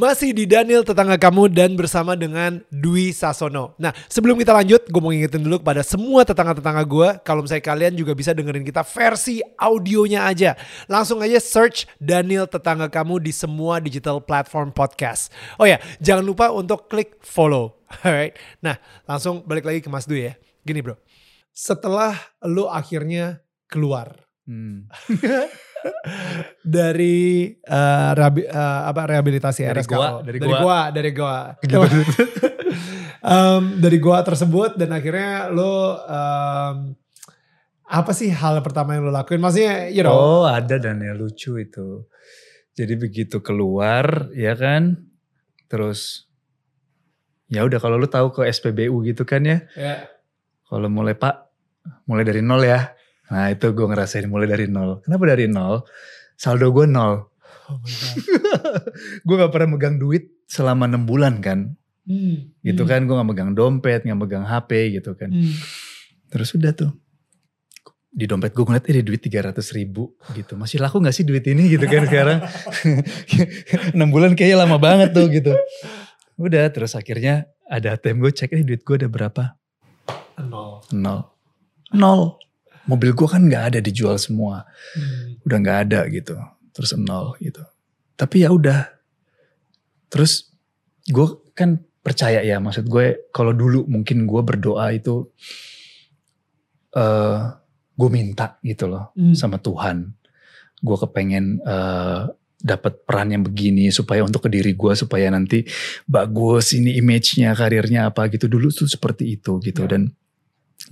Masih di Daniel tetangga kamu dan bersama dengan Dwi Sasono. Nah sebelum kita lanjut, gue mau ngingetin dulu kepada semua tetangga-tetangga gue. Kalau misalnya kalian juga bisa dengerin kita versi audionya aja. Langsung aja search Daniel tetangga kamu di semua digital platform podcast. Oh ya, jangan lupa untuk klik follow. Alright. Nah langsung balik lagi ke Mas Dwi ya. Gini bro, setelah lo akhirnya keluar Hmm. dari eh, rehabi- eh, apa rehabilitasi Dari RSKO. gua, dari dari gua. gua, dari gua. Em, dari gua tersebut dan akhirnya lo em, apa sih hal pertama yang lo lakuin? Maksudnya, you know, Oh ada dan ya lucu itu. Jadi begitu keluar ya kan, terus ya udah kalau lu tahu ke SPBU gitu kan ya, ya, kalau mulai pak, mulai dari nol ya. Nah itu gue ngerasain mulai dari nol. Kenapa dari nol? Saldo gue nol. oh gue gak pernah megang duit selama enam bulan kan. Hmm, Gitu hmm, kan, gue gak megang dompet, gak megang HP gitu kan. hmm. Terus udah tuh. Di dompet gue ngeliat ini duit 300 ribu gitu. Masih laku gak sih duit ini gitu kan sekarang. 6 bulan kayaknya lama banget tuh gitu. Udah terus akhirnya ada ATM gue cek ini duit gue ada berapa. Nol. Nol. Nol. Mobil gue kan gak ada dijual semua. Hmm. Udah gak ada gitu. Terus nol gitu. Tapi ya udah. Terus gue kan percaya ya maksud gue kalau dulu mungkin gue berdoa itu eh gue minta gitu loh Hmm. sama Tuhan. Gue kepengen eh dapat peran yang begini supaya untuk ke diri gue supaya nanti bagus ini image-nya karirnya apa gitu dulu tuh seperti itu gitu Ya. dan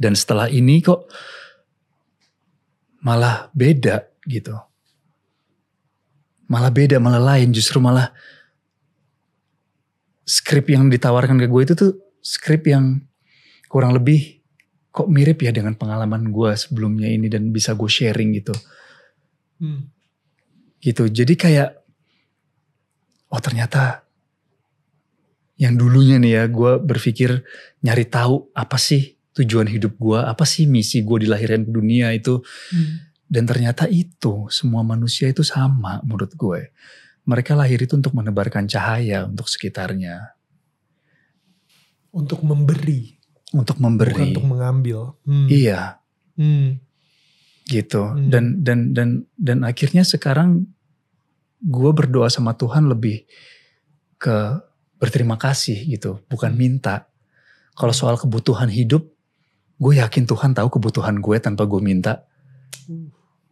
dan setelah ini kok malah beda gitu. Malah beda, malah lain justru malah skrip yang ditawarkan ke gue itu tuh skrip yang kurang lebih kok mirip ya dengan pengalaman gue sebelumnya ini dan bisa gue sharing gitu Hmm. gitu jadi kayak oh ternyata yang dulunya nih ya gue berpikir nyari tahu apa sih tujuan hidup gue apa sih misi gue dilahirkan ke dunia itu Hmm. dan ternyata itu semua manusia itu sama menurut gue mereka lahir itu untuk menebarkan cahaya untuk sekitarnya Untuk memberi, untuk bukan memberi untuk mengambil. Hmm. iya Hmm. gitu Hmm. dan dan dan dan akhirnya sekarang gue berdoa sama Tuhan lebih ke berterima kasih gitu bukan minta kalau soal kebutuhan hidup gue yakin Tuhan tahu kebutuhan gue tanpa gue minta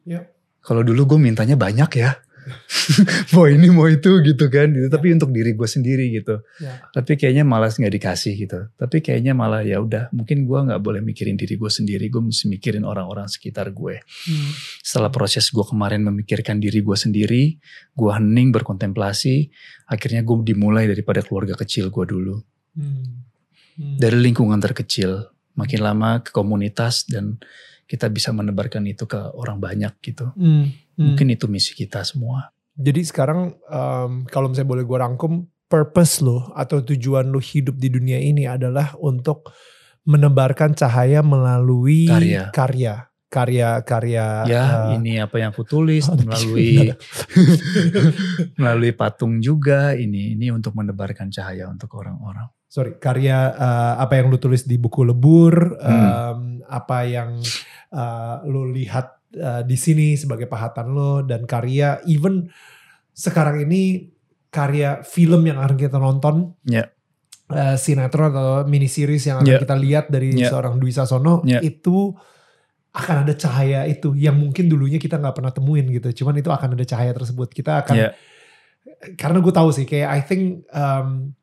Ya. kalau dulu gue mintanya banyak ya mau ini mau itu gitu kan gitu. tapi untuk diri gue sendiri gitu Ya. tapi kayaknya malas nggak dikasih gitu tapi kayaknya malah ya udah mungkin gue nggak boleh mikirin diri gue sendiri gue mesti mikirin orang-orang sekitar gue Hmm. setelah proses gue kemarin memikirkan diri gue sendiri, gue hening berkontemplasi, akhirnya gue dimulai daripada keluarga kecil gue dulu, Hmm. Hmm. dari lingkungan terkecil, makin lama ke komunitas dan kita bisa menebarkan itu ke orang banyak gitu. Hmm. Hmm. Mungkin itu misi kita semua. Jadi sekarang em, kalau misalnya boleh gue rangkum, purpose lo atau tujuan lo hidup di dunia ini adalah untuk menebarkan cahaya melalui Karya. karya, karya, karya. ya, eh, ini apa yang aku tulis oh, melalui melalui patung juga. Ini ini untuk menebarkan cahaya untuk orang-orang. Sorry, karya eh, apa yang lo tulis di buku lebur, Hmm. em, apa yang eh, lo lihat eh, di sini sebagai pahatan lo dan karya even sekarang ini karya film yang akan kita nonton Ya. eh, sinetron atau mini series yang akan Ya. kita lihat dari Ya. seorang Dwi Sasono Ya. itu akan ada cahaya itu yang mungkin dulunya kita nggak pernah temuin gitu cuman itu akan ada cahaya tersebut kita akan Ya. karena gue tahu sih kayak I think um,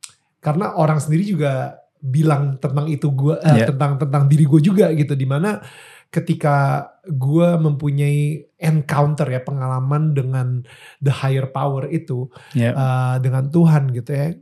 karena orang sendiri juga bilang tentang itu gue eh, Ya. tentang tentang diri gue juga gitu di mana ketika gue mempunyai encounter ya pengalaman dengan the higher power itu Ya. uh, dengan Tuhan gitu ya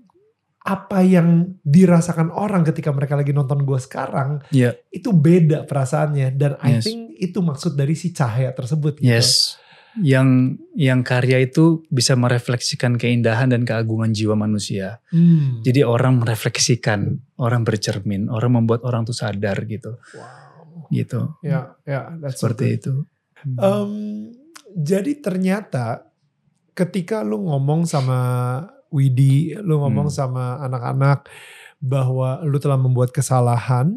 apa yang dirasakan orang ketika mereka lagi nonton gue sekarang Iya. itu beda perasaannya dan I Yes. think itu maksud dari si cahaya tersebut gitu. Yes. Yang yang karya itu bisa merefleksikan keindahan dan keagungan jiwa manusia. Hmm. Jadi orang merefleksikan, orang bercermin, orang membuat orang tuh sadar gitu. wow. Gitu. Ya, ya, that's Seperti good. itu. Em, jadi ternyata ketika lu ngomong sama Widi, lu ngomong Hmm. sama anak-anak bahwa lu telah membuat kesalahan,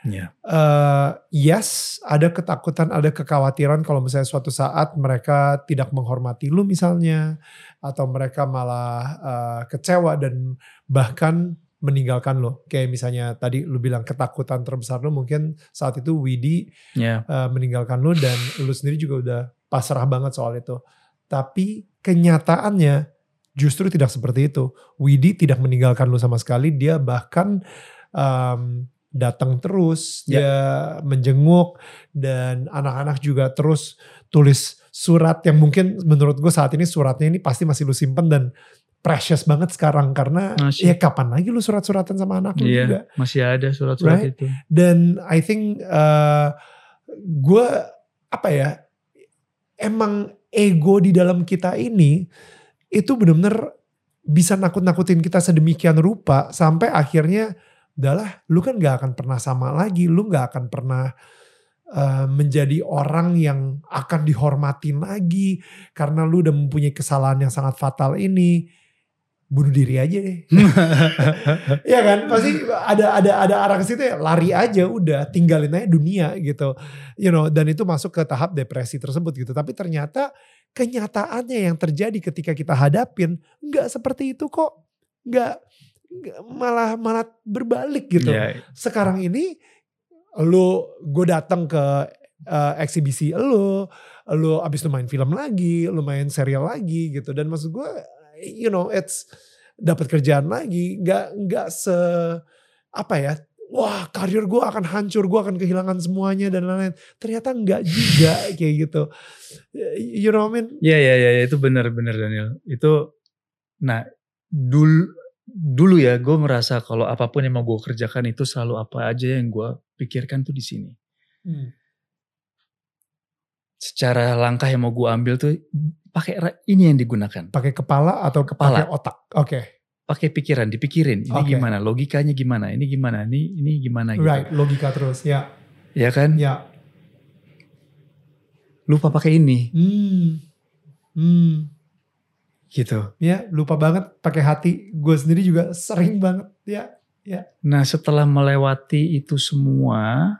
Ya. eh yes, ada ketakutan, ada kekhawatiran kalau misalnya suatu saat mereka tidak menghormati lu misalnya, atau mereka malah eh, kecewa dan bahkan meninggalkan lo. Kayak misalnya tadi lu bilang ketakutan terbesar lu mungkin saat itu Widi Ya. eh, meninggalkan lu dan lu sendiri juga udah pasrah banget soal itu. Tapi kenyataannya justru tidak seperti itu. Widi tidak meninggalkan lu sama sekali, dia bahkan em, datang terus, Ya. dia menjenguk dan anak-anak juga terus tulis surat yang mungkin menurut gue saat ini suratnya ini pasti masih lu simpen dan precious banget sekarang karena Masih. ya kapan lagi lu surat-suratan sama anak lu Iya, juga masih ada surat-surat Right? itu. dan I think uh, gue apa ya emang ego di dalam kita ini itu benar-benar bisa nakut-nakutin kita sedemikian rupa sampai akhirnya udahlah lu kan gak akan pernah sama lagi. Lu gak akan pernah uh, menjadi orang yang akan dihormatin lagi karena lu udah mempunyai kesalahan yang sangat fatal ini. Bunuh diri aja deh. Iya kan? Pasti ada ada ada arah ke situ ya. Lari aja udah tinggalin aja dunia gitu. You know dan itu masuk ke tahap depresi tersebut gitu. Tapi ternyata kenyataannya yang terjadi ketika kita hadapin nggak seperti itu kok. Nggak- malah malah berbalik gitu. Ya, sekarang ini lu gue datang ke eh, eksibisi lu lu abis itu main film lagi lu main serial lagi gitu. Dan maksud gue you know it's dapat kerjaan lagi nggak nggak se apa ya wah karir gue akan hancur gue akan kehilangan semuanya dan lain-lain. Ternyata nggak juga kayak gitu. You know what I mean? Ya, ya, ya, ya, itu benar-benar Daniel. Itu, nah, dulu dulu ya gue merasa kalau apa pun yang mau gue kerjakan itu selalu apa aja yang gue pikirkan tuh di sini. Hmm. Secara langkah yang mau gue ambil tuh pakai ini yang digunakan. pakai kepala atau Kepala. pakai otak oke Pakai pikiran, dipikirin. Ini Oke. gimana, logikanya gimana, ini gimana, ini ini gimana gitu. right logika terus ya Ya kan? ya Lupa pakai ini hmm hmm gitu. ya lupa banget pakai hati gue sendiri juga sering banget ya Nah setelah melewati itu semua,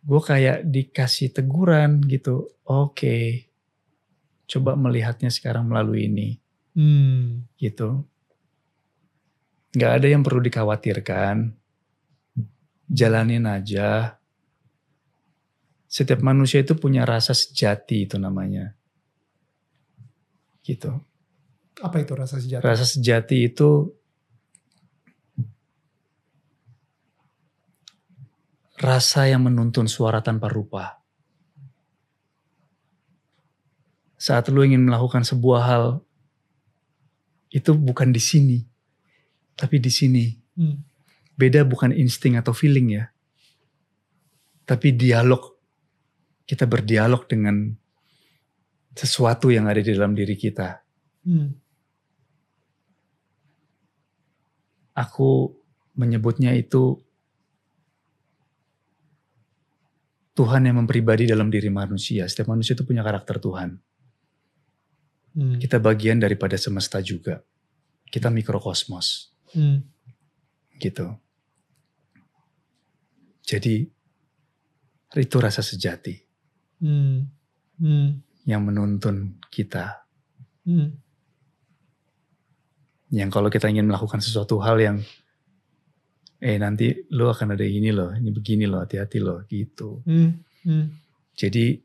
gue kayak dikasih teguran gitu. Oke, coba melihatnya sekarang melalui ini, hmm gitu. Gak ada yang perlu dikhawatirkan. Jalanin aja. Setiap manusia itu punya rasa sejati itu namanya. Gitu. apa itu rasa sejati Rasa sejati itu rasa yang menuntun suara tanpa rupa. Saat lu ingin melakukan sebuah hal, itu bukan di sini, tapi di sini. Hmm. Beda bukan insting atau feeling ya, tapi dialog. Kita berdialog dengan sesuatu yang ada di dalam diri kita. Hmm. aku menyebutnya itu Tuhan yang mempribadi dalam diri manusia. Setiap manusia itu punya karakter Tuhan. Hmm. Kita bagian daripada semesta juga. Kita mikrokosmos Hmm. gitu. Jadi itu rasa sejati Hmm. Hmm. Yang menuntun kita. Hmm. Yang kalau kita ingin melakukan sesuatu hal yang eh nanti lo akan ada ini loh, ini begini loh, hati-hati loh gitu. Hmm. Hmm. Jadi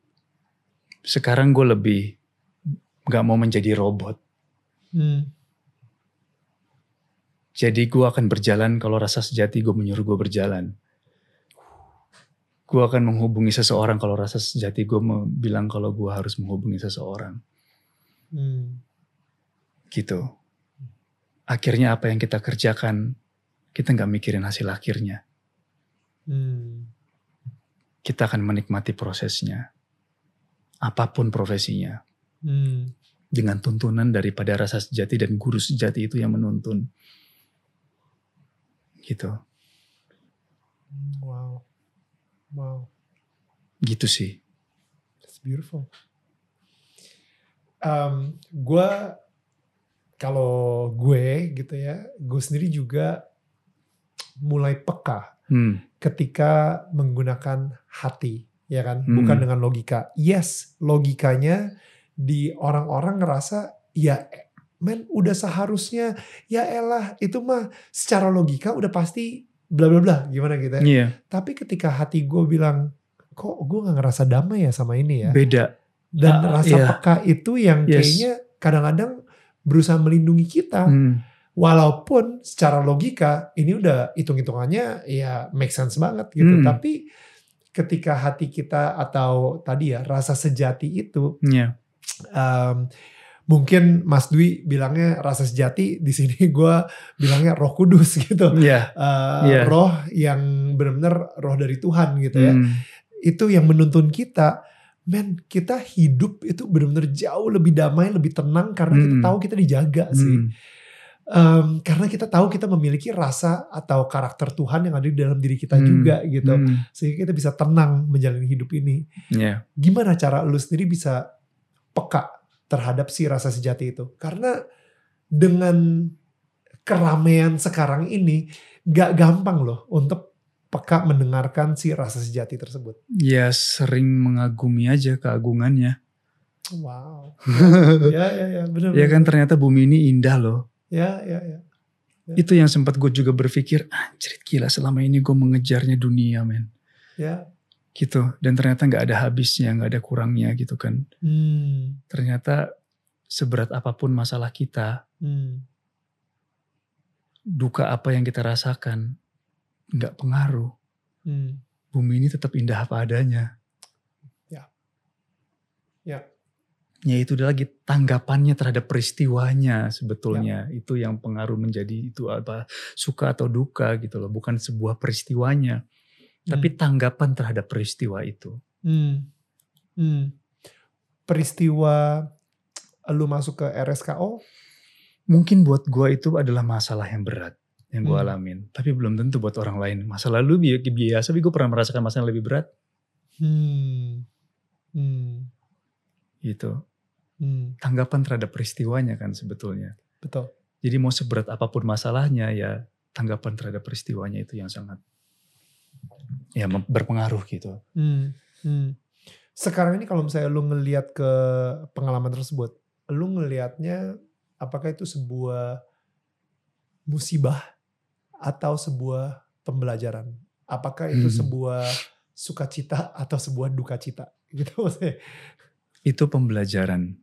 sekarang gue lebih gak mau menjadi robot. Hmm. Jadi gue akan berjalan kalau rasa sejati gue menyuruh gue berjalan. Gue akan menghubungi seseorang kalau rasa sejati gue bilang kalau gue harus menghubungi seseorang. Hmm. Gitu. akhirnya apa yang kita kerjakan kita nggak mikirin hasil akhirnya. Hmm. Kita akan menikmati prosesnya. Apa pun profesinya. Hmm. Dengan tuntunan daripada rasa sejati dan guru sejati itu yang menuntun. Gitu. Wow. Wow. Gitu sih. It's beautiful. Um, gue kalau gue gitu ya, gue sendiri juga mulai peka Hmm. ketika menggunakan hati, ya kan, Hmm. bukan dengan logika. Yes, logikanya di orang-orang ngerasa ya men udah seharusnya ya elah itu mah secara logika udah pasti bla bla bla gimana gitu ya. Iya. Tapi ketika hati gue bilang kok gue nggak ngerasa damai ya sama ini ya. Beda. Dan Ah, rasa iya. peka itu yang Yes. kayaknya kadang-kadang berusaha melindungi kita. Hmm. Walaupun secara logika ini udah hitung-hitungannya ya make sense banget gitu. Hmm. Tapi ketika hati kita atau tadi ya rasa sejati itu Iya. um, mungkin Mas Dwi bilangnya rasa sejati di sini gue bilangnya Roh Kudus gitu. Iya. Uh, Iya. Roh yang benar-benar roh dari Tuhan gitu ya Hmm. itu yang menuntun kita men kita hidup itu benar-benar jauh lebih damai lebih tenang karena kita Hmm. tahu kita dijaga sih Hmm. Em, karena kita tahu kita memiliki rasa atau karakter Tuhan yang ada di dalam diri kita Hmm. juga gitu Hmm. sehingga kita bisa tenang menjalani hidup ini Iya. gimana cara lu sendiri bisa peka terhadap si rasa sejati itu karena dengan keramaian sekarang ini gak gampang loh untuk peka mendengarkan si rasa sejati tersebut Ya sering mengagumi aja keagungannya. Wow. ya ya ya benar. Ya kan ternyata bumi ini indah loh. Ya ya ya. Ya. Itu yang sempat gue juga berpikir, anjir gila selama ini gue mengejarnya dunia men. Ya. Gitu. Dan ternyata nggak ada habisnya, nggak ada kurangnya gitu kan. Hmm. Ternyata seberat apa pun masalah kita, Hmm. duka apa yang kita rasakan, nggak pengaruh. Hmm. Bumi ini tetap indah apa adanya. Ya. Ya. Ya itu lagi tanggapannya terhadap peristiwanya sebetulnya. Itu yang pengaruh menjadi itu apa suka atau duka gitu loh. Bukan sebuah peristiwanya. Tapi tanggapan terhadap peristiwa itu. Hmm. Hmm. Peristiwa lu masuk ke RSKO Mungkin buat gua itu adalah masalah yang berat yang gua Hmm. alamin. Tapi belum tentu buat orang lain. Masa lalu bi- biasa, tapi gue pernah merasakan masalah yang lebih berat Hmm. Hmm. gitu. Hmm. Tanggapan terhadap peristiwanya kan sebetulnya. Betul. Jadi mau seberat apa pun masalahnya ya tanggapan terhadap peristiwanya itu yang sangat ya berpengaruh gitu. Hmm. Hmm. Sekarang ini kalau misalnya lu ngelihat ke pengalaman tersebut, lu ngelihatnya apakah itu sebuah musibah atau sebuah pembelajaran? Apakah itu Hmm. sebuah sukacita atau sebuah duka cita? Gitu maksudnya. Itu pembelajaran.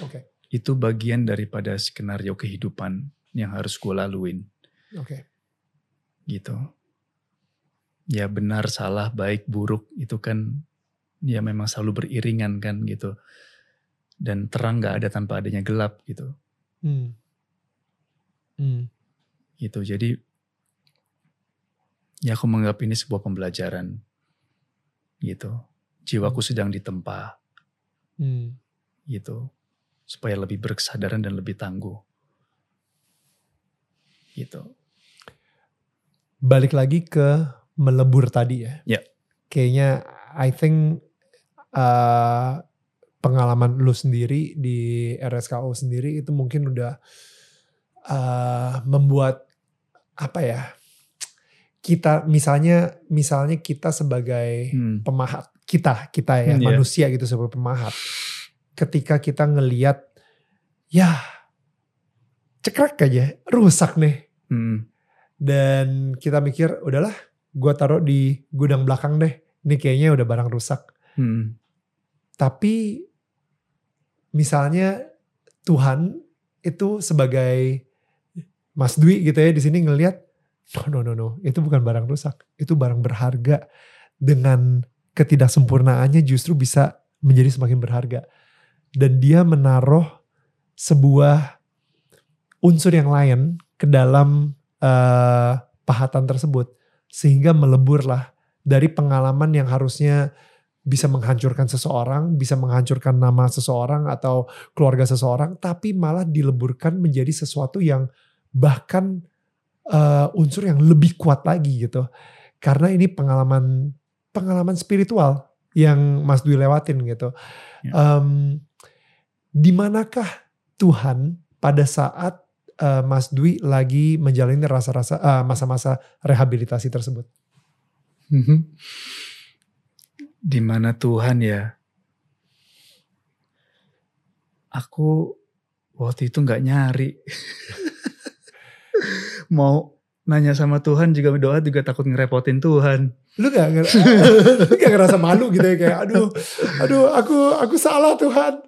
Oke. Itu bagian daripada skenario kehidupan yang harus gue laluin Oke. gitu. Ya benar, salah, baik, buruk itu kan ya memang selalu beriringan kan gitu. Dan terang gak ada tanpa adanya gelap gitu. Hmm. Hmm. gitu. Jadi ya aku menganggap ini sebuah pembelajaran gitu. Jiwaku sedang ditempa Hmm. gitu supaya lebih berkesadaran dan lebih tangguh gitu. Balik lagi ke melebur tadi ya. Ya. Kayaknya I think uh, pengalaman lu sendiri di RSKO sendiri itu mungkin udah uh, membuat apa ya? Kita misalnya misalnya kita sebagai Hmm. pemahat kita kita ya Hmm, iya. manusia gitu sebagai pemahat ketika kita ngeliat ya cekrek aja rusak nih Hmm. dan kita mikir udahlah gua taruh di gudang belakang deh. Ini kayaknya udah barang rusak. Hmm. tapi misalnya Tuhan itu sebagai Mas Dwi gitu ya di sini ngelihat no no no no. Itu bukan barang rusak. Itu barang berharga. Dengan ketidaksempurnaannya justru bisa menjadi semakin berharga. Dan dia menaruh sebuah unsur yang lain ke dalam eh, pahatan tersebut sehingga meleburlah dari pengalaman yang harusnya bisa menghancurkan seseorang, bisa menghancurkan nama seseorang atau keluarga seseorang, tapi malah dileburkan menjadi sesuatu yang bahkan eh, unsur yang lebih kuat lagi gitu. Karena ini pengalaman pengalaman spiritual yang Mas Dwi lewatin gitu. Ya. Em, di manakah Tuhan pada saat eh, Mas Dwi lagi menjalani rasa-rasa eh, masa-masa rehabilitasi tersebut? Di mana Tuhan ya? Aku waktu itu nggak nyari. Mau nanya sama Tuhan juga doa juga takut ngerepotin Tuhan. Lu gak, nger- lu gak ngerasa malu gitu ya kayak aduh aduh aku aku salah Tuhan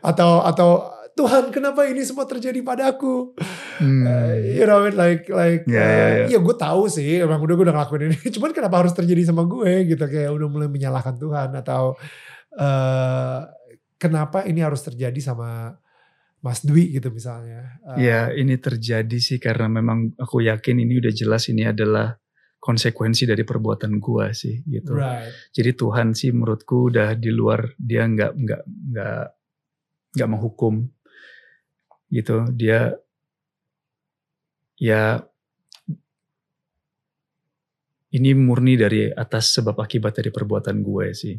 atau atau Tuhan kenapa ini semua terjadi padaku Hmm. Eh, you know like like Ya, uh, ya, ya. ya gue tahu sih emang udah gue udah ngelakuin ini cuman kenapa harus terjadi sama gue gitu kayak udah mulai menyalahkan Tuhan atau eh kenapa ini harus terjadi sama Mas Dwi gitu misalnya Eh, Ya ini terjadi sih karena memang aku yakin ini udah jelas ini adalah konsekuensi dari perbuatan gua sih gitu. right Jadi Tuhan sih menurutku udah di luar dia nggak nggak nggak nggak menghukum gitu. Dia ya ini murni dari atas sebab akibat dari perbuatan gue sih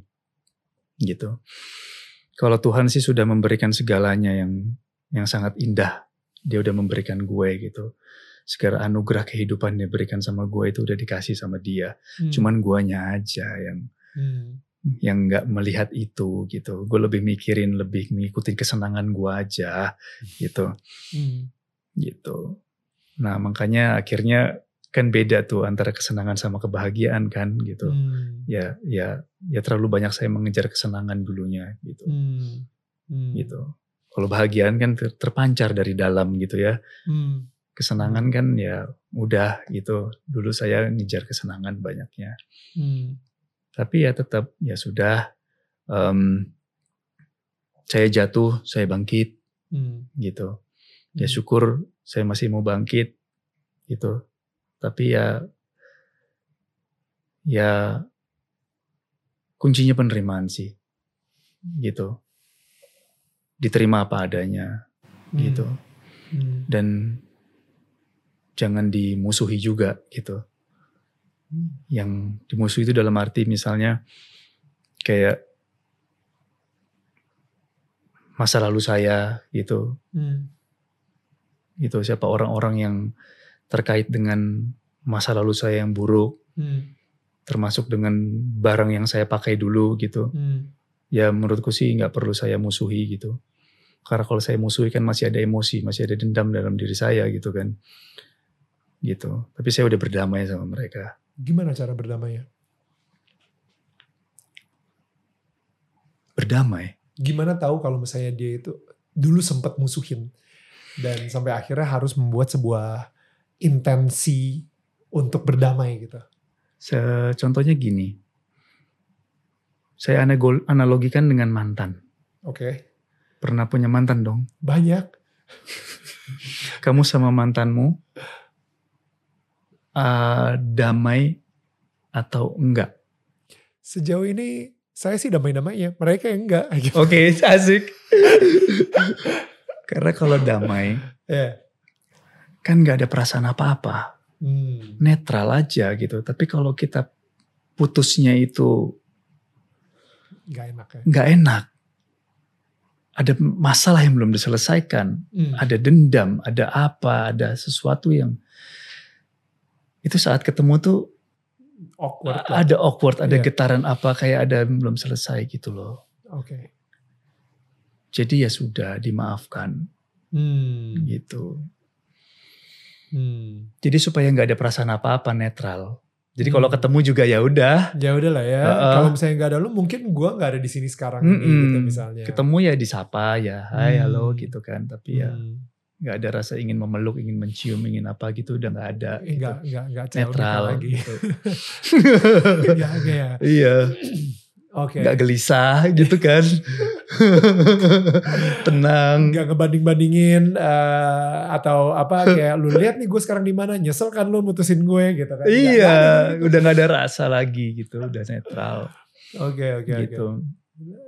gitu. Kalau Tuhan sih sudah memberikan segalanya yang yang sangat indah. Dia udah memberikan gue gitu. Segala anugerah kehidupan dia berikan sama gue itu udah dikasih sama dia. Hmm. Cuman guanya aja yang Hmm. Yang nggak melihat itu gitu. Gue lebih mikirin, lebih mengikuti kesenangan gue aja gitu, Hmm. gitu. Nah makanya akhirnya kan beda tuh antara kesenangan sama kebahagiaan kan gitu. Hmm. Ya, ya, ya terlalu banyak saya mengejar kesenangan dulunya gitu, Hmm. Hmm. gitu. Kalau bahagiaan kan ter- terpancar dari dalam gitu ya. Hmm. Kesenangan kan ya udah gitu. Dulu saya ngejar kesenangan banyaknya. Hmm. Tapi ya tetap ya sudah em, saya jatuh saya bangkit Hmm. gitu ya Hmm. syukur saya masih mau bangkit gitu tapi ya ya kuncinya penerimaan sih gitu diterima apa adanya gitu Hmm. dan jangan dimusuhi juga gitu Hmm. Yang dimusuhi itu dalam arti misalnya kayak masa lalu saya gitu Hmm. gitu siapa orang-orang yang terkait dengan masa lalu saya yang buruk Hmm. termasuk dengan barang yang saya pakai dulu gitu Hmm. ya menurutku sih nggak perlu saya musuhi gitu karena kalau saya musuhi kan masih ada emosi masih ada dendam dalam diri saya gitu kan gitu tapi saya udah berdamai sama mereka Gimana cara berdamainya? berdamai Gimana tahu kalau misalnya dia itu dulu sempat musuhin dan sampai akhirnya harus membuat sebuah intensi untuk berdamai gitu. Se- Contohnya gini, saya analogikan dengan mantan. Oke, Pernah punya mantan dong? banyak. Kamu sama mantanmu uh, damai atau enggak? Sejauh ini saya sih damai-damai ya, mereka yang enggak. Gitu. Oke, asik. Karena kalau damai Ya. kan nggak ada perasaan apa-apa, Hmm. netral aja gitu. Tapi kalau kita putusnya itu Gak enak ya. nggak enak, ada masalah yang belum diselesaikan, Hmm. ada dendam, ada apa, ada sesuatu yang itu saat ketemu tuh Awkward. lah. ada awkward, ada Iya. getaran apa kayak ada belum selesai gitu loh. Oke. Jadi ya sudah dimaafkan Hmm. gitu. Hmm. Jadi supaya nggak ada perasaan apa-apa netral. Jadi Hmm. kalau ketemu juga ya udah Ya udahlah ya. Heeh. Kalau misalnya nggak ada lu, mungkin gua nggak ada di sini sekarang ini Mm-mm. gitu misalnya. ketemu ya disapa ya, hai Hmm. halo gitu kan. Tapi ya Hmm. Nggak ada rasa ingin memeluk, ingin mencium, ingin apa gitu udah nggak ada. Eh, gitu. Nggak nggak nggak CLBK netral lagi. gitu. ya, ya. iya. Oke. nggak gelisah gitu kan. Tenang. Gak ngebanding-bandingin eh, atau apa kayak lu lihat nih gue sekarang di mana nyesel kan lu mutusin gue gitu kan. Iya, ada gitu. udah nggak ada rasa lagi gitu, udah netral Oke oke oke.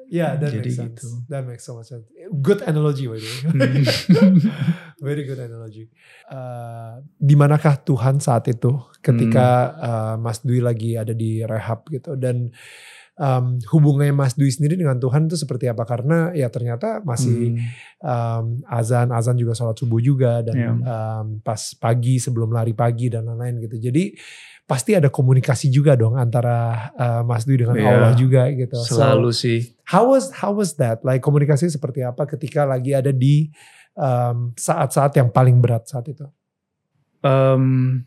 Ya, that Jadi makes sense. gitu. That makes so much sense. Good analogy by the way. Hmm. Very good analogy. Uh, di manakah Tuhan saat itu ketika uh, Mas Dwi lagi ada di rehab gitu dan um, hubungannya Mas Dwi sendiri dengan Tuhan itu seperti apa? Karena ya ternyata masih Hmm. um, azan azan juga sholat subuh juga dan Iya. um, pas pagi sebelum lari pagi dan lain-lain gitu. Jadi pasti ada komunikasi juga dong antara uh, Mas Dwi dengan Iya. Allah juga gitu. So, Selalu sih. How was how was that? Like komunikasi seperti apa ketika lagi ada di um, saat-saat yang paling berat saat itu? Em,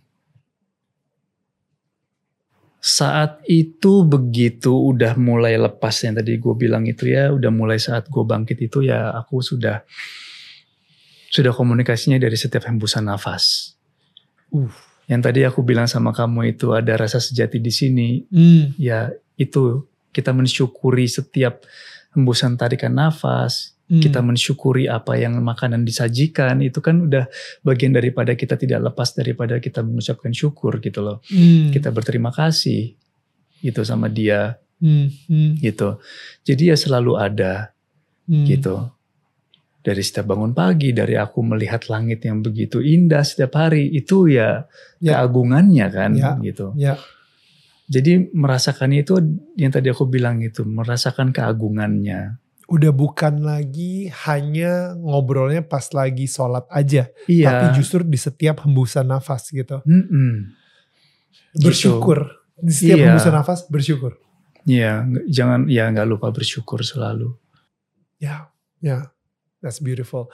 saat itu begitu udah mulai lepas yang tadi gue bilang itu ya, udah mulai saat gue bangkit itu ya aku sudah sudah komunikasinya dari setiap hembusan nafas. Uh. Yang tadi aku bilang sama kamu itu ada rasa sejati di sini, Hmm. ya itu kita mensyukuri setiap hembusan tarikan nafas, Hmm. kita mensyukuri apa yang makanan disajikan itu kan udah bagian daripada kita tidak lepas daripada kita mengucapkan syukur gitu loh. Hmm. Kita berterima kasih gitu sama dia Hmm. Hmm. gitu. Jadi ya selalu ada Hmm. gitu. Dari setiap bangun pagi, dari aku melihat langit yang begitu indah setiap hari, itu ya, Ya. keagungannya kan Ya. gitu. Ya. Jadi merasakannya itu yang tadi aku bilang itu, merasakan keagungannya. Udah bukan lagi hanya ngobrolnya pas lagi sholat aja, Iya. tapi justru di setiap hembusan nafas gitu. Mm-mm. Bersyukur di setiap Iya. hembusan nafas bersyukur. Iya, jangan ya nggak lupa bersyukur selalu. Ya, ya, that's beautiful.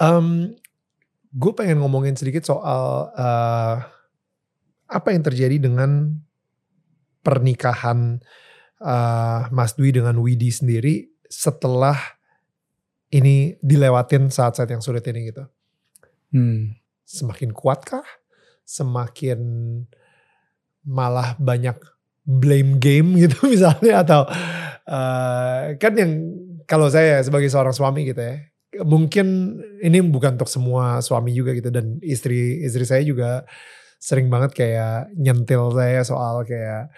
Um, gue pengen ngomongin sedikit soal uh, apa yang terjadi dengan pernikahan uh, Mas Dwi dengan Widi sendiri setelah ini dilewatin saat-saat yang sulit ini gitu. Hmm. Semakin kuatkah? Semakin malah banyak blame game gitu misalnya atau uh, kan yang kalau saya sebagai seorang suami gitu ya mungkin ini bukan untuk semua suami juga gitu dan istri istri saya juga sering banget kayak nyentil saya soal kayak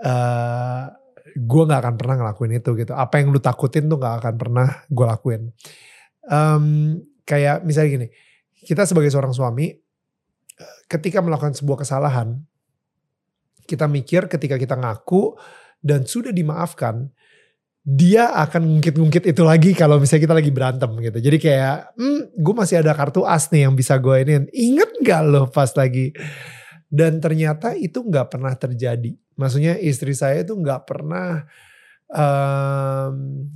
uh, gue nggak akan pernah ngelakuin itu gitu. Apa yang lu takutin tuh nggak akan pernah gue lakuin. Um, kayak misalnya gini kita sebagai seorang suami ketika melakukan sebuah kesalahan kita mikir ketika kita ngaku dan sudah dimaafkan dia akan ngungkit-ngungkit itu lagi kalau misalnya kita lagi berantem gitu. Jadi kayak, hmm, gue masih ada kartu as nih yang bisa gue ini. Ingat gak lo pas lagi? Dan ternyata itu nggak pernah terjadi. Maksudnya istri saya itu nggak pernah um,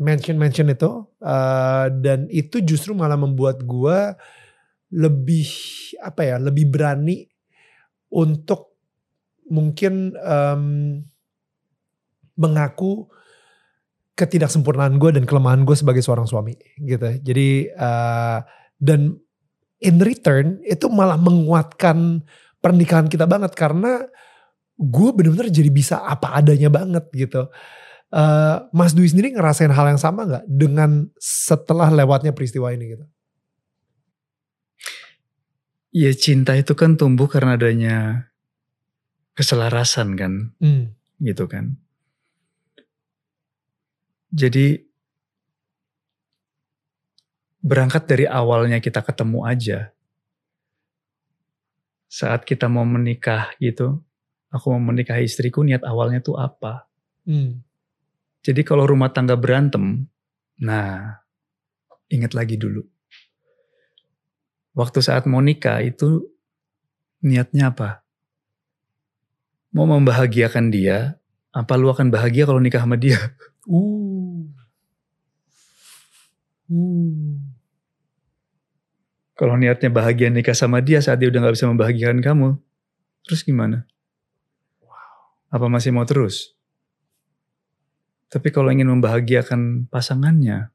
mention-mention itu. Uh, dan itu justru malah membuat gue lebih apa ya, lebih berani untuk mungkin um, mengaku ketidaksempurnaan gue dan kelemahan gue sebagai seorang suami gitu. Jadi uh, dan in return itu malah menguatkan pernikahan kita banget karena gue bener-bener jadi bisa apa adanya banget gitu. Uh, Mas Dwi sendiri ngerasain hal yang sama nggak dengan setelah lewatnya peristiwa ini gitu? Ya cinta itu kan tumbuh karena adanya keselarasan kan, Hmm. gitu kan. Jadi berangkat dari awalnya kita ketemu aja. Saat kita mau menikah gitu, aku mau menikahi istriku niat awalnya tuh apa? Hmm. Jadi kalau rumah tangga berantem, nah ingat lagi dulu. Waktu saat mau nikah itu niatnya apa? Mau membahagiakan dia, apa lu akan bahagia kalau nikah sama dia? Uh. Uh. Kalau niatnya bahagia nikah sama dia saat dia udah gak bisa membahagiakan kamu, terus gimana? Apa masih mau terus? Tapi kalau ingin membahagiakan pasangannya,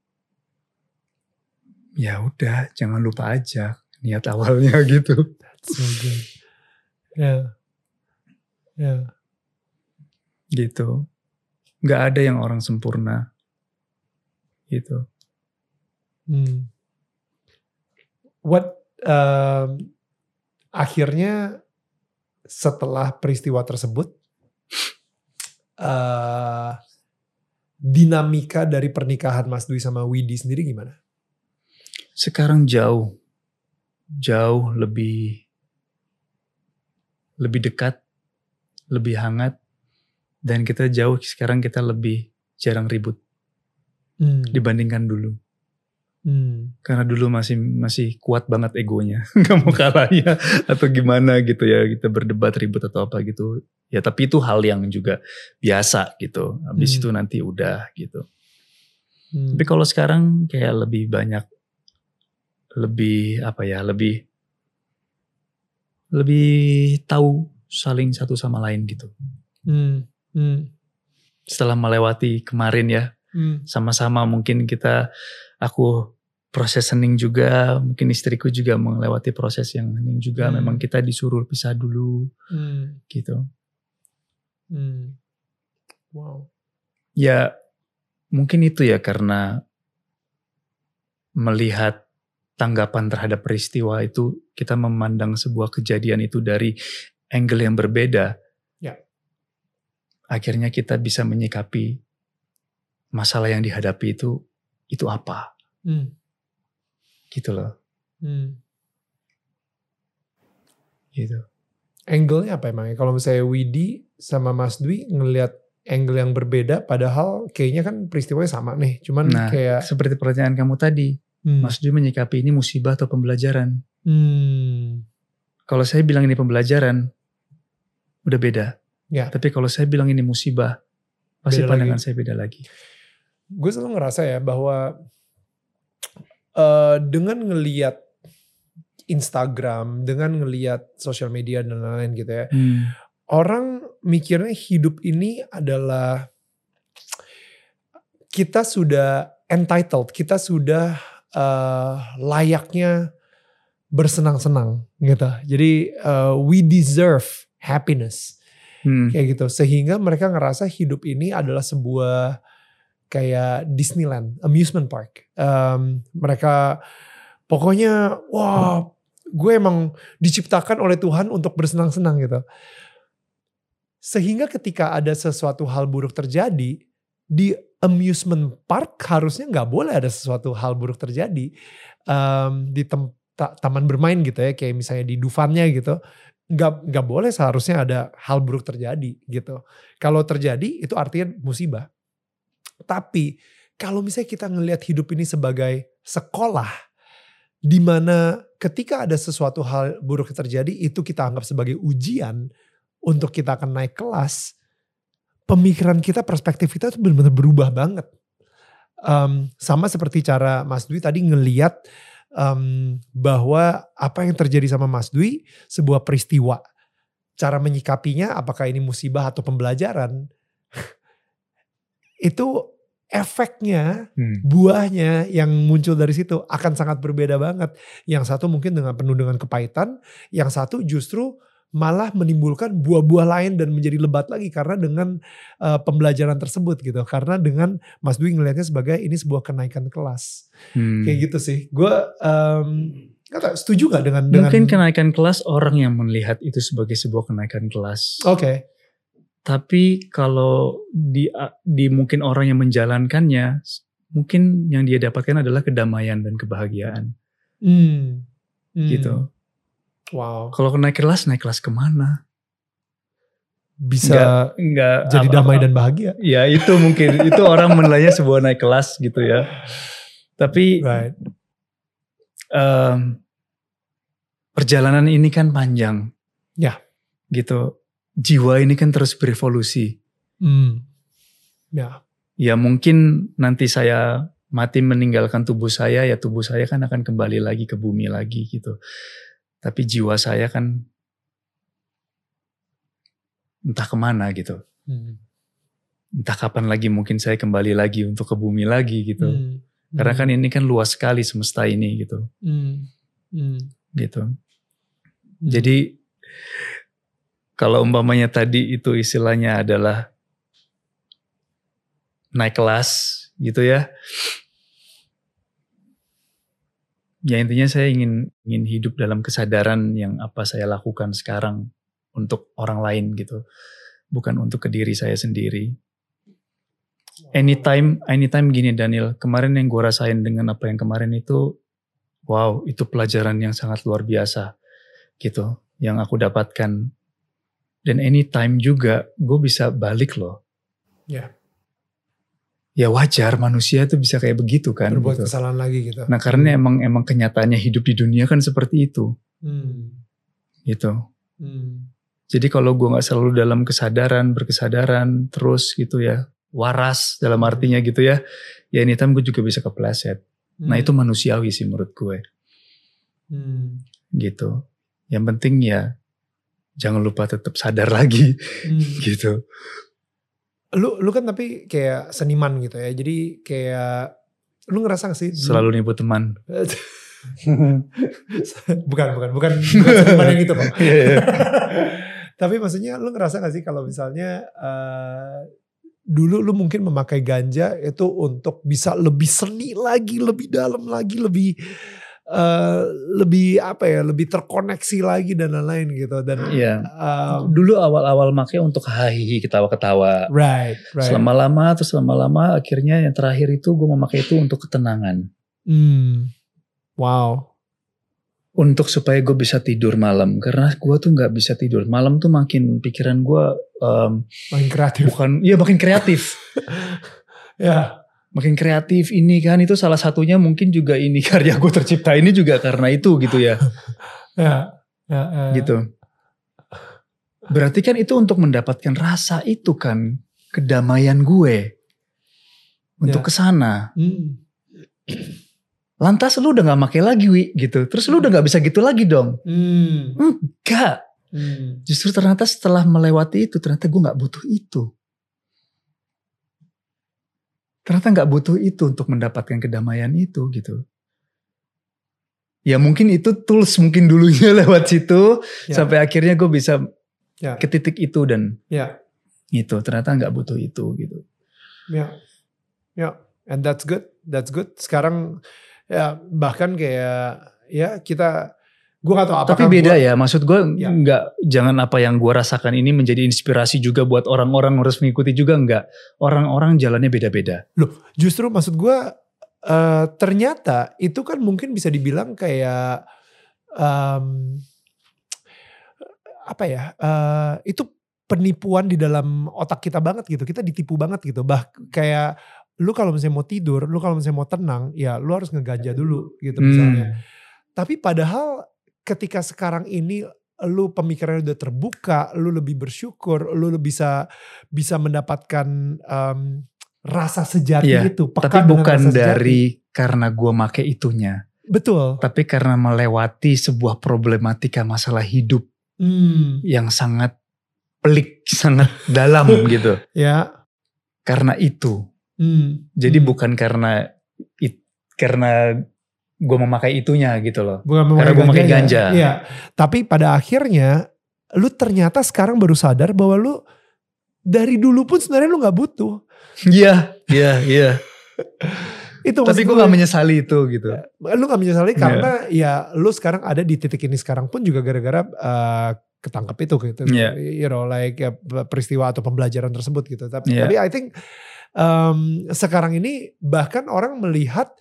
ya udah jangan lupa aja niat awalnya gitu. That's so good. Ya. Ya. Gitu. nggak ada yang orang sempurna gitu Hmm. What um, akhirnya setelah peristiwa tersebut uh, dinamika dari pernikahan Mas Dwi sama Widi sendiri gimana? sekarang jauh jauh lebih lebih dekat lebih hangat dan kita jauh sekarang kita lebih jarang ribut Hmm. dibandingkan dulu Hmm. karena dulu masih masih kuat banget egonya nggak mau kalah ya atau gimana gitu ya kita berdebat ribut atau apa gitu ya tapi itu hal yang juga biasa gitu habis Hmm. itu nanti udah gitu Hmm. tapi kalau sekarang kayak lebih banyak lebih apa ya lebih lebih tahu saling satu sama lain gitu Hmm. Hmm. setelah melewati kemarin ya Hmm. sama-sama mungkin kita aku proses hening juga mungkin istriku juga melewati proses yang hening juga Hmm. memang kita disuruh pisah dulu Hmm. gitu Hmm. Wow. ya mungkin itu ya karena melihat tanggapan terhadap peristiwa itu kita memandang sebuah kejadian itu dari angle yang berbeda Ya. akhirnya kita bisa menyikapi masalah yang dihadapi itu itu apa Hmm. gitu loh Hmm. gitu Angle-nya apa emangnya? Kalau misalnya Widi sama Mas Dwi ngelihat angle yang berbeda, padahal kayaknya kan peristiwanya sama nih. Cuman Nah, kayak seperti pertanyaan kamu tadi, hmm. Mas Dwi menyikapi ini musibah atau pembelajaran? Hmm. Kalau saya bilang ini pembelajaran, udah beda. Ya. Tapi kalau saya bilang ini musibah, pasti Beda pandangan saya beda lagi. gue selalu ngerasa ya bahwa eh, dengan ngeliat Instagram, dengan ngeliat sosial media dan lain-lain gitu ya, Hmm. orang mikirnya hidup ini adalah kita sudah entitled, kita sudah eh, layaknya bersenang-senang gitu. Jadi eh, we deserve happiness Hmm. kayak gitu sehingga mereka ngerasa hidup ini adalah sebuah kayak Disneyland amusement park Em, mereka pokoknya wah gue emang diciptakan oleh Tuhan untuk bersenang-senang gitu sehingga ketika ada sesuatu hal buruk terjadi di amusement park harusnya nggak boleh ada sesuatu hal buruk terjadi Em, di tem- ta- taman bermain gitu ya kayak misalnya di Dufannya gitu nggak nggak boleh seharusnya ada hal buruk terjadi gitu. Kalau terjadi itu artinya musibah. Tapi kalau misalnya kita ngelihat hidup ini sebagai sekolah di mana ketika ada sesuatu hal buruk terjadi itu kita anggap sebagai ujian untuk kita akan naik kelas, pemikiran kita, perspektif kita tuh benar-benar berubah banget. Em, sama seperti cara Mas Dwi tadi ngeliat em, bahwa apa yang terjadi sama Mas Dwi sebuah peristiwa. Cara menyikapinya apakah ini musibah atau pembelajaran. Itu efeknya, Hmm. buahnya yang muncul dari situ akan sangat berbeda banget. Yang satu mungkin dengan penuh dengan kepahitan, yang satu justru malah menimbulkan buah-buah lain dan menjadi lebat lagi karena dengan eh, pembelajaran tersebut gitu. Karena dengan Mas Dwi ngelihatnya sebagai ini sebuah kenaikan kelas. Hmm. Kayak gitu sih. Gue nggak tahu, setuju gak dengan dengan Mungkin kenaikan kelas orang yang melihat itu sebagai sebuah kenaikan kelas. Oke. Tapi kalau di di mungkin orang yang menjalankannya, mungkin yang dia dapatkan adalah kedamaian dan kebahagiaan Hmm. Hmm. gitu. Wow. Kalau naik kelas, naik kelas ke mana? Bisa Enggak jadi apa- damai apa- dan bahagia. Ya itu mungkin itu orang menilainya sebuah naik kelas gitu ya. Tapi Right. em, perjalanan ini kan panjang. Ya. Gitu. Jiwa ini kan terus berevolusi. Hmm. Ya. Ya mungkin nanti saya mati meninggalkan tubuh saya, ya tubuh saya kan akan kembali lagi ke bumi lagi gitu. Tapi jiwa saya kan entah ke mana gitu. Hmm. Entah kapan lagi mungkin saya kembali lagi untuk ke bumi lagi gitu. Hmm. Karena kan ini kan luas sekali semesta ini gitu. Hmm. Hmm. gitu. Hmm. Jadi kalau umpamanya tadi itu istilahnya adalah naik kelas gitu ya. Ya intinya saya ingin ingin hidup dalam kesadaran yang apa saya lakukan sekarang untuk orang lain gitu. Bukan untuk ke diri saya sendiri. Anytime, anytime gini Daniel, kemarin yang gue rasain dengan apa yang kemarin itu, wow itu pelajaran yang sangat luar biasa gitu. Yang aku dapatkan. Dan anytime juga gue bisa balik loh. Ya. Ya wajar manusia tuh bisa kayak begitu kan. Berbuat gitu. kesalahan lagi gitu. Nah karena emang emang kenyataannya hidup di dunia kan seperti itu, Hmm. gitu. Hmm. Jadi kalau gue nggak selalu dalam kesadaran, berkesadaran terus gitu ya, waras dalam artinya gitu ya, ya anytime gue juga bisa kepleset. Nah itu manusiawi sih menurut gue, Hmm. gitu. Yang penting ya jangan lupa tetap sadar lagi, Hmm. gitu. Lu lu kan tapi kayak seniman gitu ya. Jadi kayak lu ngerasa gak sih? Selalu nipu teman. bukan bukan bukan bukan seniman yang gitu kok. Iya, iya. Tapi maksudnya lu ngerasa gak sih kalau misalnya eh, dulu lu mungkin memakai ganja itu untuk bisa lebih seni lagi, lebih dalam lagi, lebih eh, lebih apa ya, lebih terkoneksi lagi dan lain-lain gitu dan Iya. eh, Dulu awal-awal make untuk hahihi ketawa-ketawa. right, right. Selama lama terus selama lama akhirnya yang terakhir itu gue memakai itu untuk ketenangan. Hmm. Wow. untuk supaya gue bisa tidur malam karena gue tuh nggak bisa tidur malam tuh makin pikiran gue um, Makin kreatif. bukan iya makin kreatif Ya. Makin kreatif ini kan itu salah satunya mungkin juga ini karya gue tercipta ini juga karena itu gitu ya Ya. ya, ya. gitu berarti kan itu untuk mendapatkan rasa itu kan kedamaian gue untuk Ya. ke sana Hmm. lantas lu udah nggak make lagi wi gitu terus lu udah nggak bisa gitu lagi dong Hmm. enggak Hmm. Justru ternyata setelah melewati itu, ternyata gue gak butuh itu. Ternyata gak butuh itu untuk mendapatkan kedamaian itu gitu. Ya mungkin itu tools mungkin dulunya lewat situ. Ya. Sampai akhirnya gue bisa Ya. ke titik itu dan Ya. itu. Ternyata gak butuh itu gitu. Ya, ya, and that's good, that's good. Sekarang ya bahkan kayak ya kita, gue gak tahu apa. Tapi beda ya, maksud gue Ya. nggak jangan apa yang gue rasakan ini menjadi inspirasi juga buat orang-orang harus mengikuti juga nggak. Orang-orang jalannya beda-beda. Justru maksud gue eh, ternyata itu kan mungkin bisa dibilang kayak em, apa ya? eh, itu penipuan di dalam otak kita banget gitu. Kita ditipu banget gitu. Bah kayak lu kalau misalnya mau tidur, lu kalau misalnya mau tenang, ya lu harus ngeganja dulu gitu misalnya. Hmm. Tapi padahal ketika sekarang ini lu pemikirannya udah terbuka, lu lebih bersyukur, lu lebih bisa bisa mendapatkan em, rasa sejati Iya, itu. peka Tapi bukan rasa sejati. dari karena gue make itunya. betul. Tapi karena melewati sebuah problematika masalah hidup Hmm, yang sangat pelik, sangat dalam gitu. ya. Karena itu. Hmm, Jadi hmm. bukan karena it, karena gue memakai itunya gitu loh. bukan karena gua pakai ganjanya. ganja. Iya. Tapi pada akhirnya lu ternyata sekarang baru sadar bahwa lu dari dulu pun sebenarnya lu nggak butuh. Iya, iya, iya. Itu Tapi gue gak menyesali itu gitu. lu gak menyesali Iya. karena ya lu sekarang ada di titik ini sekarang pun juga gara-gara eh, ketangkep itu gitu. Iya. You know like ya, peristiwa atau pembelajaran tersebut gitu. Tapi Iya. tapi I think em, sekarang ini bahkan orang melihat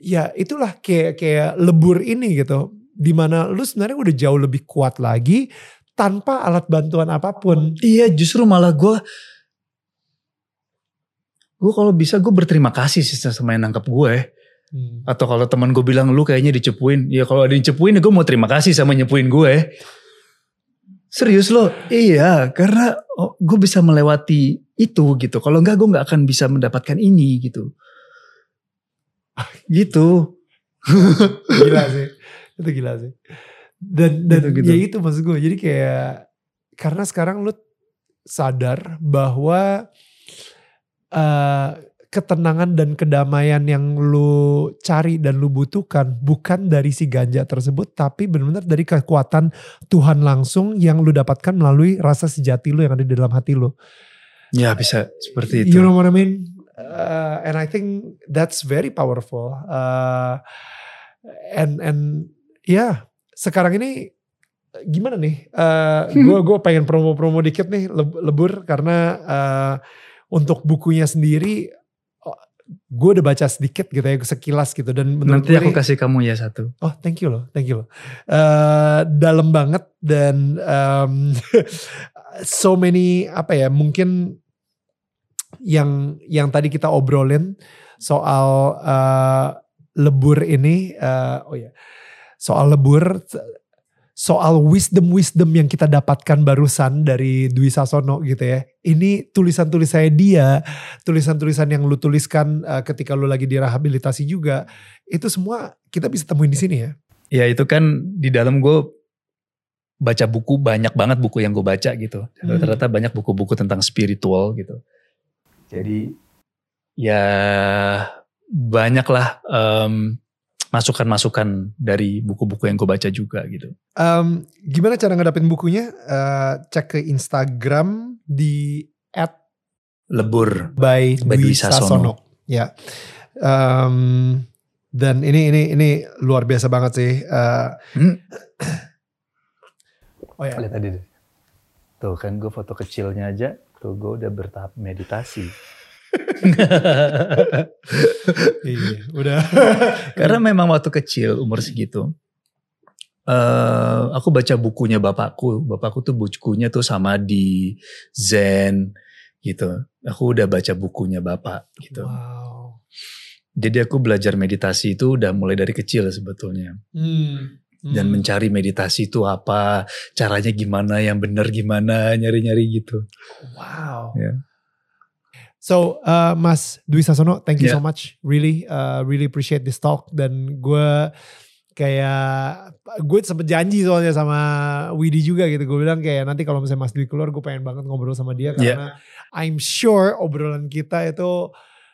ya itulah kayak kayak lebur ini gitu. Di mana lu sebenarnya udah jauh lebih kuat lagi tanpa alat bantuan apa pun. Iya justru malah gue gue kalau bisa gue berterima kasih sih sama yang nangkep gue Hmm. atau kalau teman gue bilang lu kayaknya dicepuin ya kalau ada yang cepuin ya gue mau terima kasih sama nyepuin gue serius lo iya karena oh, gue bisa melewati itu gitu kalau enggak gue nggak akan bisa mendapatkan ini gitu gitu. Gila sih. Itu gila sih. Dan dan Gitu-gitu. ya itu maksud gue. Jadi kayak karena sekarang lu sadar bahwa eh, ketenangan dan kedamaian yang lu cari dan lu butuhkan bukan dari si ganja tersebut tapi benar-benar dari kekuatan Tuhan langsung yang lu dapatkan melalui rasa sejati lu yang ada di dalam hati lu. Ya bisa seperti itu. You know what I mean Uh, and I think that's very powerful. Uh, and and ya yeah, sekarang ini gimana nih? Gue uh, gue pengen promo-promo dikit nih lebur karena uh, untuk bukunya sendiri gue udah baca sedikit gitu ya sekilas gitu dan nanti aku kasih kamu ya satu oh thank you loh thank you loh uh, dalam banget dan um, so many apa ya mungkin yang yang tadi kita obrolin soal uh, lebur ini uh, oh ya soal lebur soal wisdom-wisdom yang kita dapatkan barusan dari Dwi Sasono gitu ya. Ini tulisan-tulisannya dia, tulisan-tulisan yang lu tuliskan uh, ketika lu lagi direhabilitasi juga. Itu semua kita bisa temuin di sini ya. Ya itu kan di dalam gue baca buku banyak banget buku yang gue baca gitu. Hmm. Ternyata banyak buku-buku tentang spiritual gitu. Jadi ya banyaklah um, masukan-masukan dari buku-buku yang gue baca juga gitu. Um, gimana cara ngedapin bukunya? Uh, cek ke Instagram di at lebur by, by Dwi Sasono. Sasono. Ya. Um, dan ini ini ini luar biasa banget sih. Uh, hmm. oh ya. Lihat tadi deh. Tuh kan gue foto kecilnya aja. Tuh gue udah bertahap meditasi iya, udah. Karena memang waktu kecil umur segitu, uh, aku baca bukunya bapakku. Bapakku tuh bukunya tuh sama di Zen gitu. Aku udah baca bukunya bapak gitu. Wow. Jadi aku belajar meditasi itu udah mulai dari kecil sebetulnya. Hmm. Hmm. Dan mencari meditasi itu apa, caranya gimana, yang benar gimana, nyari-nyari gitu. Wow. Ya. So, uh, Mas Dwi Sasono, thank you yeah. so much. Really, uh, really appreciate this talk. Dan gue kayak gue sempet janji soalnya sama Widi juga gitu. Gue bilang kayak nanti kalau misalnya Mas Dwi keluar, gue pengen banget ngobrol sama dia karena yeah. I'm sure obrolan kita itu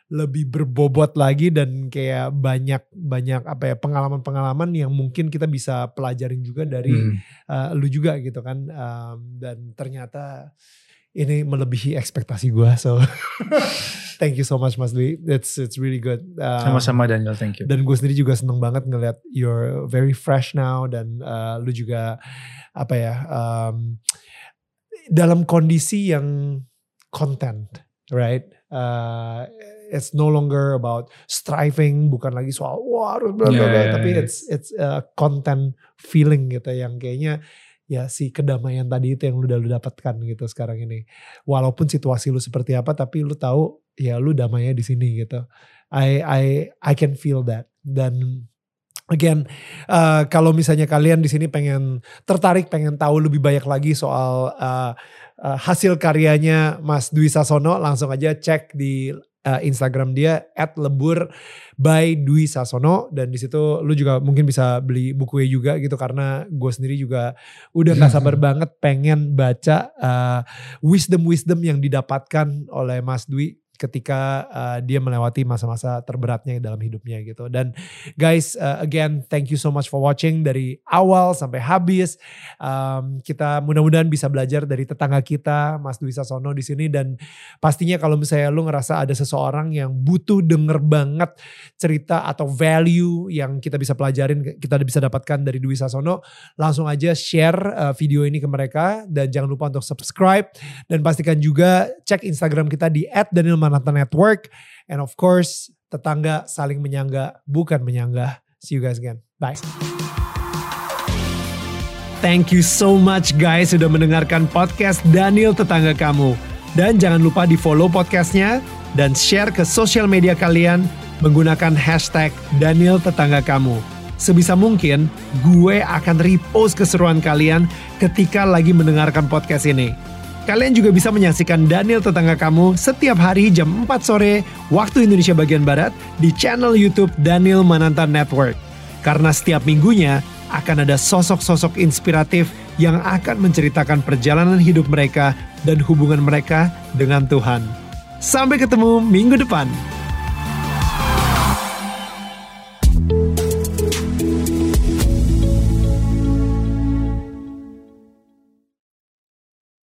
lebih berbobot lagi dan kayak banyak banyak apa ya pengalaman-pengalaman yang mungkin kita bisa pelajarin juga dari mm. uh, lu juga gitu kan. Um, dan ternyata ini melebihi ekspektasi gue so thank you so much Mas Dwi. It's it's really good. Sama sama-sama Daniel. Thank you. dan gue sendiri juga seneng banget ngeliat you're very fresh now dan uh, lu juga apa ya um, dalam kondisi yang content right? Uh, it's no longer about striving bukan lagi soal wah harus bla bla bla yeah, tapi yeah. it's it's a content feeling gitu yang kayaknya ya si kedamaian tadi itu yang lu udah lu dapatkan gitu sekarang ini. Walaupun situasi lu seperti apa tapi lu tahu ya lu damainya di sini gitu. I I I can feel that dan Again, uh, kalau misalnya kalian di sini pengen tertarik, pengen tahu lebih banyak lagi soal uh, uh, hasil karyanya Mas Dwi Sasono, langsung aja cek di uh, Instagram dia @lebur by Dwi Sasono. Dan di situ lu juga mungkin bisa beli bukunya juga gitu karena gue sendiri juga udah nggak sabar banget pengen baca uh, wisdom wisdom yang didapatkan oleh Mas Dwi ketika uh, dia melewati masa-masa terberatnya dalam hidupnya gitu. Dan guys, uh, again thank you so much for watching dari awal sampai habis. Um, kita mudah-mudahan bisa belajar dari tetangga kita, Mas Dwi Sasono di sini dan pastinya kalau misalnya lu ngerasa ada seseorang yang butuh denger banget cerita atau value yang kita bisa pelajarin, kita bisa dapatkan dari Dwi Sasono, langsung aja share uh, video ini ke mereka dan jangan lupa untuk subscribe dan pastikan juga cek Instagram kita di @daniel Manhattan Network. And of course, tetangga saling menyangga, bukan menyanggah. See you guys again. Bye. Thank you so much guys sudah mendengarkan podcast Daniel Tetangga Kamu. Dan jangan lupa di follow podcastnya dan share ke sosial media kalian menggunakan hashtag Daniel Tetangga Kamu. Sebisa mungkin gue akan repost keseruan kalian ketika lagi mendengarkan podcast ini. Kalian juga bisa menyaksikan Daniel Tetangga Kamu setiap hari jam 4 sore waktu Indonesia bagian Barat di channel YouTube Daniel Mananta Network. Karena setiap minggunya akan ada sosok-sosok inspiratif yang akan menceritakan perjalanan hidup mereka dan hubungan mereka dengan Tuhan. Sampai ketemu minggu depan.